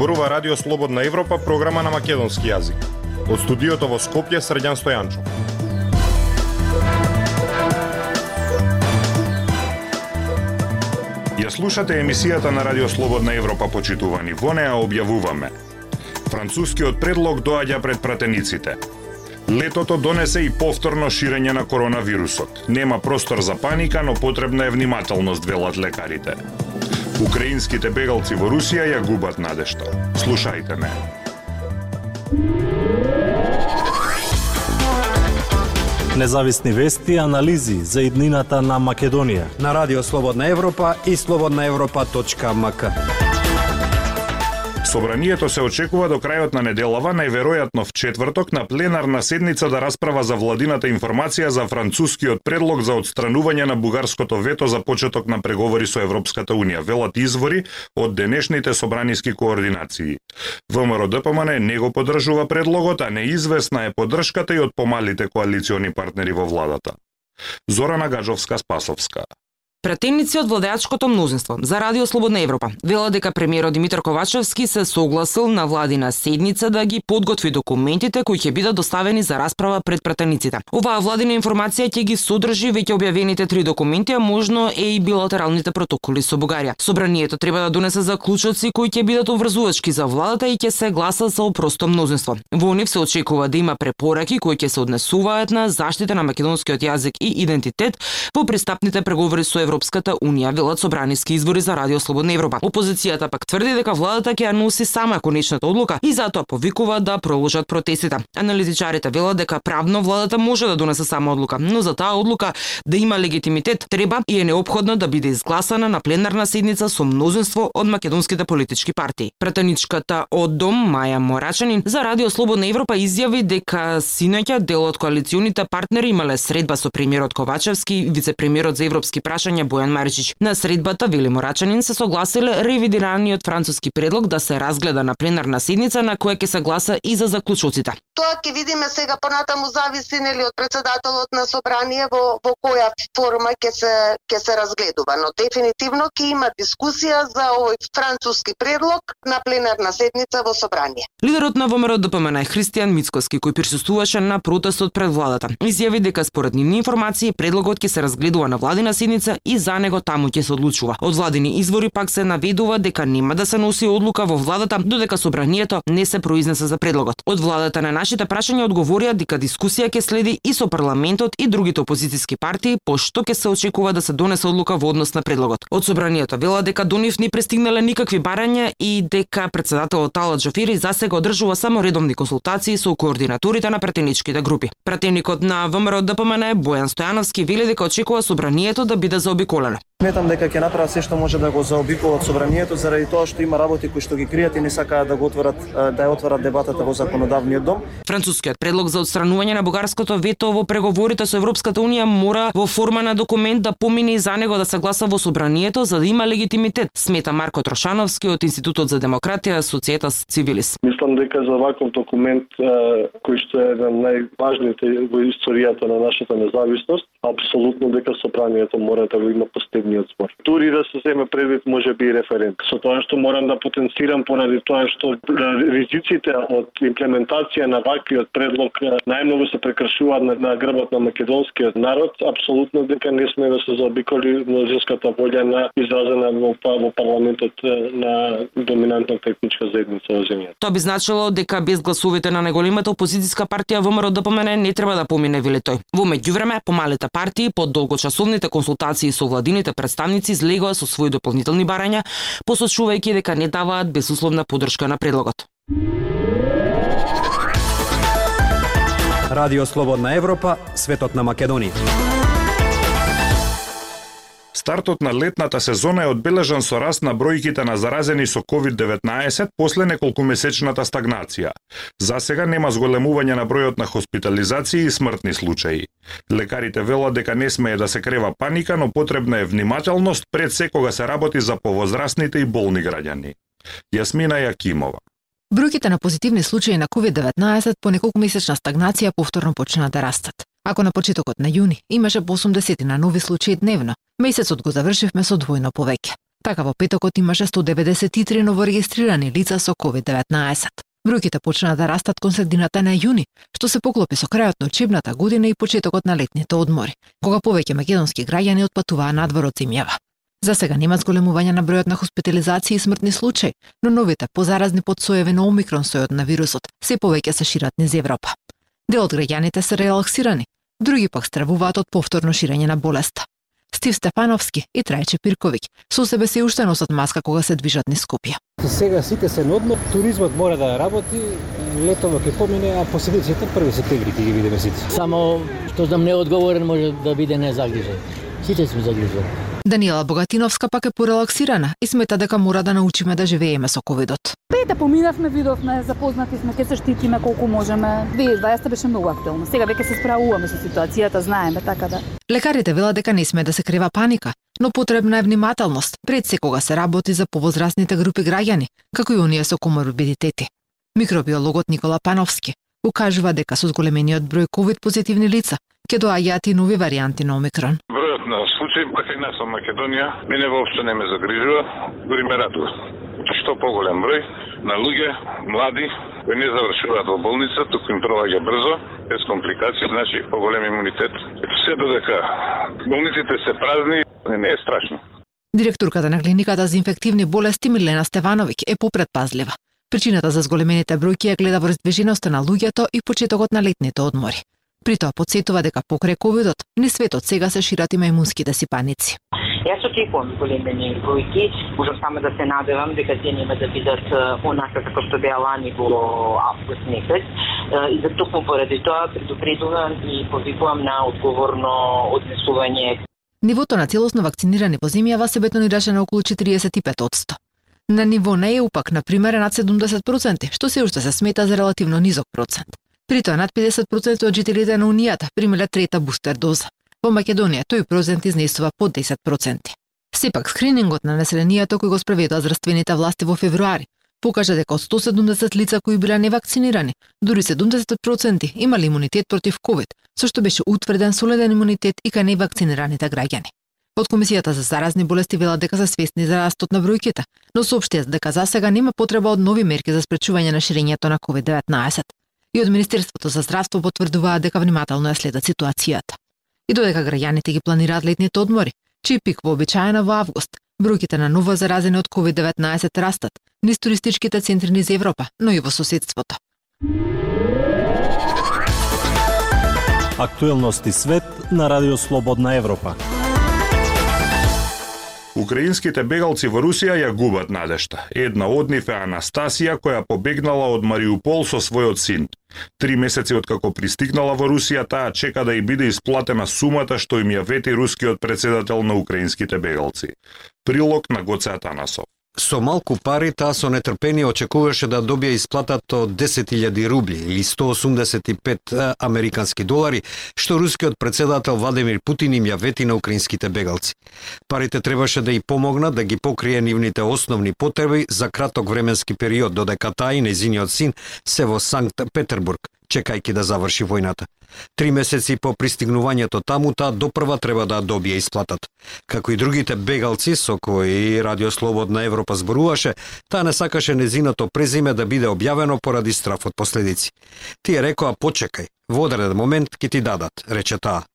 Зборува Радио Слободна Европа, програма на македонски јазик. Од студиото во Скопје, Срđан Стојанчо. Ја слушате емисијата на Радио Слободна Европа, почитувани. Во неа објавуваме. Францускиот предлог доаѓа пред пратениците. Летото донесе и повторно ширење на коронавирусот. Нема простор за паника, но потребна е внимателност, велат лекарите. Украинските бегалци во Русија ја губат надешта. Слушајте ме. Независни вести и анализи за иднината на Македонија. На Радио Слободна Европа и слободнаевропа.мк. Собранието се очекува до крајот на неделава, најверојатно в четврток, на пленарна седница да расправа за владината информација за францускиот предлог за отстранување на бугарското вето за почеток на преговори со Европската Унија, велат извори од денешните собраниски координации. ВМРО ДПМН не го поддржува предлогот, а неизвестна е поддршката и од помалите коалициони партнери во владата. Зорана Гаджовска-Спасовска. Пратеници од владеачкото мнозинство за Радио Слободна Европа вела дека премиерот Димитар Ковачевски се согласил на владина седница да ги подготви документите кои ќе бидат доставени за расправа пред пратениците. Оваа владина информација ќе ги содржи веќе објавените три документи, а можно е и билатералните протоколи со Бугарија. Собранието треба да донесе заклучоци кои ќе бидат обврзувачки за владата и ќе се гласа со опросто мнозинство. Во нив се очекува да има препораки кои ќе се однесуваат на заштита на македонскиот јазик и идентитет во пристапните преговори со Европската Унија, велат собраниски извори за Радио Слободна Европа. Опозицијата пак тврди дека владата ќе ја носи сама конечната одлука и затоа повикува да проложат протестите. Аналитичарите велат дека правно владата може да донесе сама одлука, но за таа одлука да има легитимитет треба и е необходно да биде изгласана на пленарна седница со мнозинство од македонските политички партии. Пратеничката од Дом Маја Морачанин за Радио Слободна Европа изјави дека синоќа дел од коалиционите партнери имале средба со премиерот Ковачевски вице-премиерот за европски прашања Јање Бојан Маричич. На средбата Вили Морачанин се согласиле ревидираниот француски предлог да се разгледа на пленарна седница на која ќе се гласа и за заклучоците. Тоа ќе видиме сега понатаму зависи нели од председателот на собрание во во која форма ќе се ќе се разгледува, но дефинитивно ќе има дискусија за овој француски предлог на пленарна седница во собрание. Лидерот на ВМРО ДПМН Христијан Мицкоски, кој присуствуваше на протестот пред владата, изјави дека според нивни информации предлогот ќе се разгледува на владина седница и за него таму ќе се одлучува. Од владини извори пак се наведува дека нема да се носи одлука во владата додека собранието не се произнесе за предлогот. Од владата на нашите прашања одговорија дека дискусија ќе следи и со парламентот и другите опозициски партии, пошто ќе се очекува да се донесе одлука во однос на предлогот. Од собранието вела дека до нив не пристигнале никакви барања и дека председателот Тала за засега одржува само редовни консултации со координаторите на пратеничките групи. Пратеникот на ВМРО ДПМН Бојан Стојановски вели дека очекува собранието да биде за заобиколена. Сметам дека ќе направат се што може да го заобиколат собранието заради тоа што има работи кои што ги кријат и не сакаат да го отворат да ја отворат дебатата во законодавниот дом. Францускиот предлог за отстранување на бугарското вето во преговорите со Европската унија мора во форма на документ да помине и за него да се гласа во собранието за да има легитимитет, смета Марко Трошановски од Институтот за демократија Социетас Цивилис. Мислам дека за ваков документ кој што е еден најважните во историјата на нашата независност, апсолутно дека собранието мора да го има последниот збор. Дури да се земе предвид може би референт. Со тоа што морам да потенцирам поради тоа што ризиците од имплементација на ваквиот предлог најмногу се прекршуваат на, на грбот на македонскиот народ, апсолутно дека не сме да се заобиколи мнозинската волја на изразена во, во парламентот на доминантната етничка заедница во земјата. Тоа би значило дека без гласовите на најголемата опозицијска партија ВМРО ДПМН не треба да помине вели тој. Во меѓувреме, помалите партии под долгочасовните консултации консултации со владините представници излегоа со своји дополнителни барања, посочувајќи дека не даваат безусловна поддршка на предлогот. Радио Слободна Европа, светот на Македонија. Стартот на летната сезона е одбележан со раст на бројките на заразени со COVID-19 после неколкумесечната стагнација. За сега нема зголемување на бројот на хоспитализации и смртни случаи. Лекарите велат дека не смее да се крева паника, но потребна е внимателност пред секога се работи за повозрастните и болни граѓани. Јасмина Јакимова. Бројките на позитивни случаи на COVID-19 по неколку месечна стагнација повторно почнаа да растат. Ако на почетокот на јуни имаше по 80 на нови случаи дневно, месецот го завршивме со двојно повеќе. Така во петокот имаше 193 новорегистрирани лица со COVID-19. Бројките почнаа да растат кон средината на јуни, што се поклопи со крајот на учебната година и почетокот на летните одмори, кога повеќе македонски граѓани отпатуваа надвор од земјава. За сега нема зголемување на бројот на хоспитализации и смртни случаи, но новите позаразни подсоеви на омикрон сојот на вирусот се повеќе се шират низ Европа. Дел од граѓаните се релаксирани, други пак стравуваат од повторно ширење на болеста. Стив Стефановски и Трајче Пирковиќ со себе се уште носат маска кога се движат низ Скопје. Сега сите се на одмор, туризмот мора да работи, летово ќе помине, а посетителите први септември ќе ги видиме сите. Само што знам неодговорен може да биде незагрижен. Сите сме загрижени. Даниела Богатиновска пак е порелаксирана и смета дека мора да научиме да живееме со ковидот. Пете поминавме, видовме, запознати сме, ќе се штитиме колку можеме. 2020 беше многу актуелно. Сега веќе се справуваме со ситуацијата, знаеме, така да. Лекарите велат дека не сме да се крива паника, но потребна е внимателност пред секога се работи за повозрастните групи граѓани, како и оние со коморбидитети. Микробиологот Никола Пановски укажува дека со зголемениот број ковид позитивни лица ќе доаѓаат и нови варијанти на омикрон. Бројот на случај, па и нас во Македонија, мене воопшто не ме загрижува, дури ме радува. Што поголем број на луѓе, млади, кои не завршуваат во болница, туку им проваѓа брзо, без компликации, значи поголем имунитет. Се додека болниците се празни, не е страшно. Директорката на клиниката за инфективни болести Милена Стевановиќ е попредпазлива. Причината за зголемените бројки ја гледа во движиноста на луѓето и почетокот на летните одмори. При тоа подсетува дека покрај ковидот, ни светот сега се шират и мајмунските сипаници. Јас очекувам големени бројки, можам само да се надевам дека тие нема да бидат онака како што беа лани во август месец. И за токму поради тоа предупредувам и повикувам на одговорно однесување. Нивото на целосно вакцинирани во земјава се бетонираше на околу 45%. На ниво на ЕУ пак, на пример, е над 70%, што се уште се смета за релативно низок процент. При тоа над 50% од жителите на Унијата примиле трета бустер доза. Во Македонија тој процент изнесува под 10%. Сепак, скринингот на населението кој го спроведува здравствените власти во февруари покажа дека од 170 лица кои биле невакцинирани, дури 70% имали имунитет против COVID, со што беше утврден солиден имунитет и кај невакцинираните граѓани. Од Комисијата за заразни болести вела дека се свесни за растот на бројките, но соопштија дека за сега нема потреба од нови мерки за спречување на ширењето на COVID-19. И од Министерството за здравство потврдуваат дека внимателно ја следат ситуацијата. И додека граѓаните ги планираат летните одмори, чиј пик вообичаено во август, бројките на ново заразени од COVID-19 растат низ туристичките центри низ Европа, но и во соседството. Актуелности свет на Радио Слободна Европа. Украинските бегалци во Русија ја губат надешта. Една од нив е Анастасија која побегнала од Мариупол со својот син. Три месеци откако пристигнала во Русија, таа чека да ја биде исплатена сумата што им ја вети рускиот председател на украинските бегалци. Прилог на Гоце Атанасов. Со малку пари таа со нетрпение очекуваше да добие исплатата од 10.000 рубли или 185 американски долари, што рускиот председател Владимир Путин им ја вети на украинските бегалци. Парите требаше да и помогнат да ги покрие нивните основни потреби за краток временски период, додека таа и незиниот син се во Санкт Петербург, чекајќи да заврши војната. Три месеци по пристигнувањето таму, таа допрва треба да добие исплатат. Како и другите бегалци со кои Радио Слободна Европа зборуваше, таа не сакаше незиното презиме да биде објавено поради страф од последици. Тие рекоа почекај, во одреден момент ќе ти дадат, рече таа.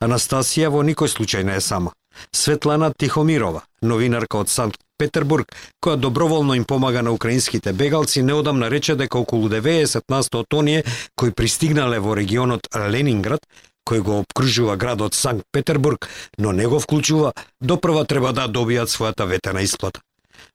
Анастасија во никој случај не е сама. Светлана Тихомирова, новинарка од Санкт Петербург, која доброволно им помага на украинските бегалци, неодамна рече дека околу 90% од оние кои пристигнале во регионот Ленинград, кој го обкружува градот Санкт Петербург, но не го вклучува, допрва треба да добијат својата ветена исплата.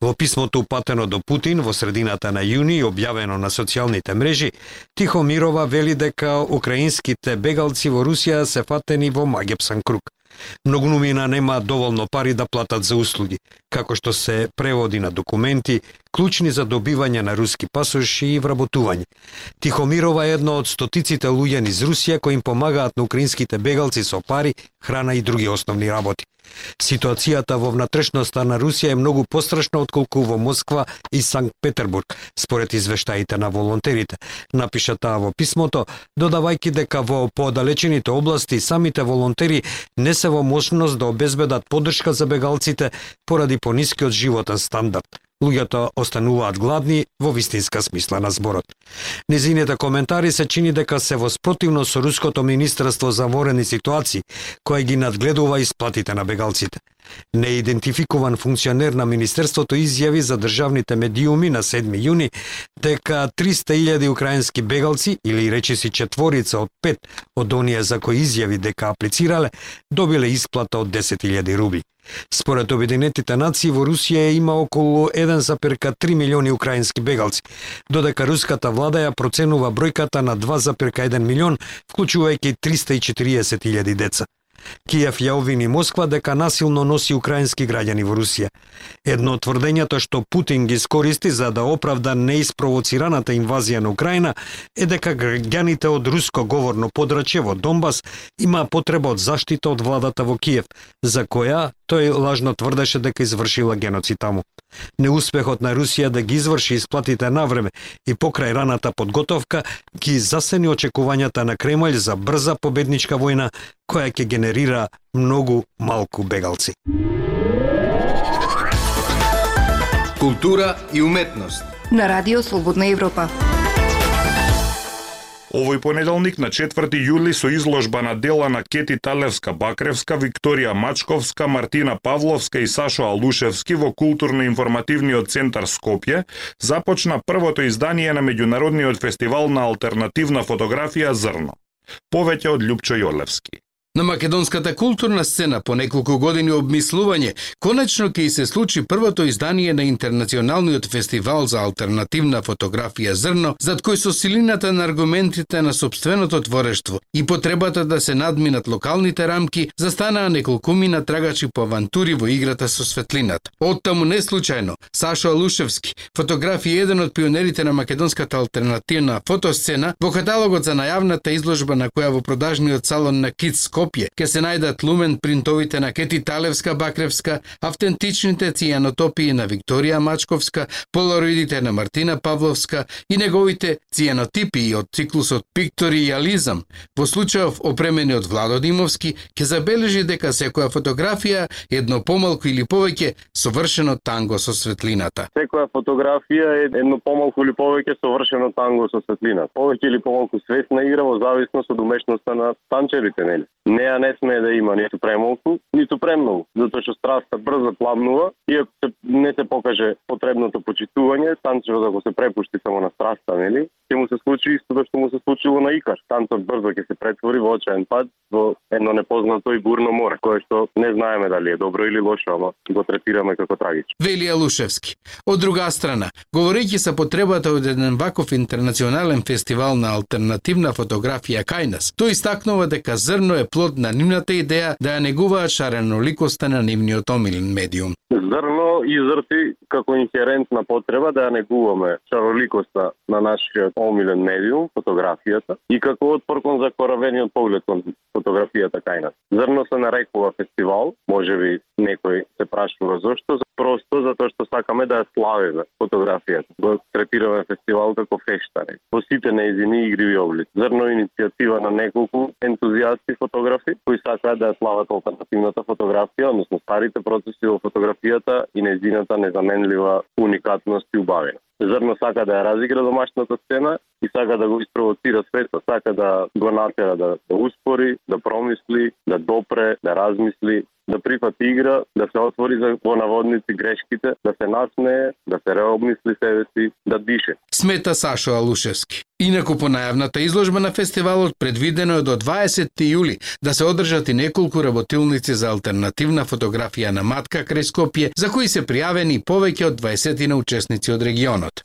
Во писмото упатено до Путин во средината на јуни и објавено на социјалните мрежи, Тихомирова вели дека украинските бегалци во Русија се фатени во магепсан круг. Многумина нема доволно пари да платат за услуги, како што се преводи на документи, клучни за добивање на руски пасоши и вработување. Тихомирова е едно од стотиците луѓе низ Русија кои им помагаат на украинските бегалци со пари, храна и други основни работи. Ситуацијата во внатрешноста на Русија е многу пострашна отколку во Москва и Санкт Петербург, според извештаите на волонтерите. Напиша таа во писмото, додавајќи дека во поодалечените области самите волонтери не се во можност да обезбедат поддршка за бегалците поради понискиот животен стандард луѓето остануваат гладни во вистинска смисла на зборот. Незините коментари се чини дека се воспротивно со Руското Министерство за ворени ситуации, кој ги надгледува исплатите на бегалците. Неидентификуван функционер на Министерството изјави за државните медиуми на 7 јуни дека 300.000 украински бегалци, или речиси четворица од пет од оние за кои изјави дека аплицирале, добиле исплата од 10.000 рубли. Според Обединетите нации во Русија има околу 1,3 милиони украински бегалци, додека руската влада ја проценува бројката на 2,1 милион, вклучувајќи 340.000 деца. Киев ја обвини Москва дека насилно носи украински граѓани во Русија. Едно од тврдењата што Путин ги скористи за да оправда неиспровоцираната инвазија на Украина е дека граѓаните од руско говорно подрачје во Донбас има потреба од заштита од владата во Киев, за која тој лажно тврдеше дека извршила геноцид таму. Неуспехот на Русија да ги изврши исплатите на време и покрај раната подготовка ги засени очекувањата на Кремљ за брза победничка војна која ќе генерира многу малку бегалци. Култура и уметност на Радио Слободна Европа. Овој понеделник на 4 јули со изложба на дела на Кети Талевска-Бакревска, Викторија Мачковска, Мартина Павловска и Сашо Алушевски во културно-информативниот центар Скопје започна првото издание на меѓународниот фестивал на алтернативна фотографија Зрно. Повеќе од Лјупчо Јолевски. На македонската културна сцена по неколку години обмислување, конечно ќе се случи првото издание на Интернационалниот фестивал за алтернативна фотографија Зрно, зад кој со силината на аргументите на собственото творештво и потребата да се надминат локалните рамки, застанаа неколкумина трагачи по авантури во играта со светлината. Оттаму не случајно, Сашо Алушевски, фотограф и еден од пионерите на македонската алтернативна фотосцена, во каталогот за најавната изложба на која во продажниот салон на Китс Скопје ќе се најдат лумен принтовите на Кети Талевска Бакревска, автентичните цијанотопии на Викторија Мачковска, полароидите на Мартина Павловска и неговите цијанотипии од циклусот Пикторијализам, во случајов опремени од Владо Димовски, ќе забележи дека секоја фотографија едно помалку или повеќе совршено танго со светлината. Секоја фотографија е едно помалку или повеќе совршено танго со светлината. Повеќе или помалку свесна игра во зависност од умешноста на танчерите, нели? Неа не сме да има ниту премалку, ниту премногу, затоа што страста брзо пламнува и ако се, не се покаже потребното почитување, танчево да го се препушти само на страста, нели, ќе му се случи истото што му се случило на Икар. Танцот брзо ќе се претвори во очаен пад во едно непознато и бурно море, кое што не знаеме дали е добро или лошо, ама го третираме како трагично. Вели Лушевски. Од друга страна, говорејќи за потребата од еден ваков интернационален фестивал на алтернативна фотографија кај нас, тој истакнува дека зрно е плод плод на нивната идеја да ја негуваат шареноликоста на нивниот омилен медиум. Зрно изрти како инхерентна потреба да ја негуваме шароликоста на нашиот омилен медиум, фотографијата, и како отпоркон за коравениот поглед кон фотографијата кај нас. Зрно се нарекува фестивал, може би некој се прашува зошто, просто затоа што сакаме да ја славиме фотографијата. Го третираме фестивал како фештаре. по сите неизини игриви облици. Зрно иницијатива на неколку ентузијасти фотографи кои сакаат да ја слават алтернативната фотографија, односно старите процеси во фотографијата и неизината незаменлива уникатност и убавина. Зрно сака да ја разигра домашната сцена и сака да го испровоцира светот, сака да го натера да, да успори, да промисли, да допре, да размисли, да прифати игра, да се отвори за во наводници грешките, да се насмее, да се реобмисли себе си, да дише. Смета Сашо Алушевски. Инаку по најавната изложба на фестивалот предвидено е до 20 јули да се одржат и неколку работилници за алтернативна фотографија на матка крај Скопје, за кои се пријавени повеќе од 20 на учесници од регионот.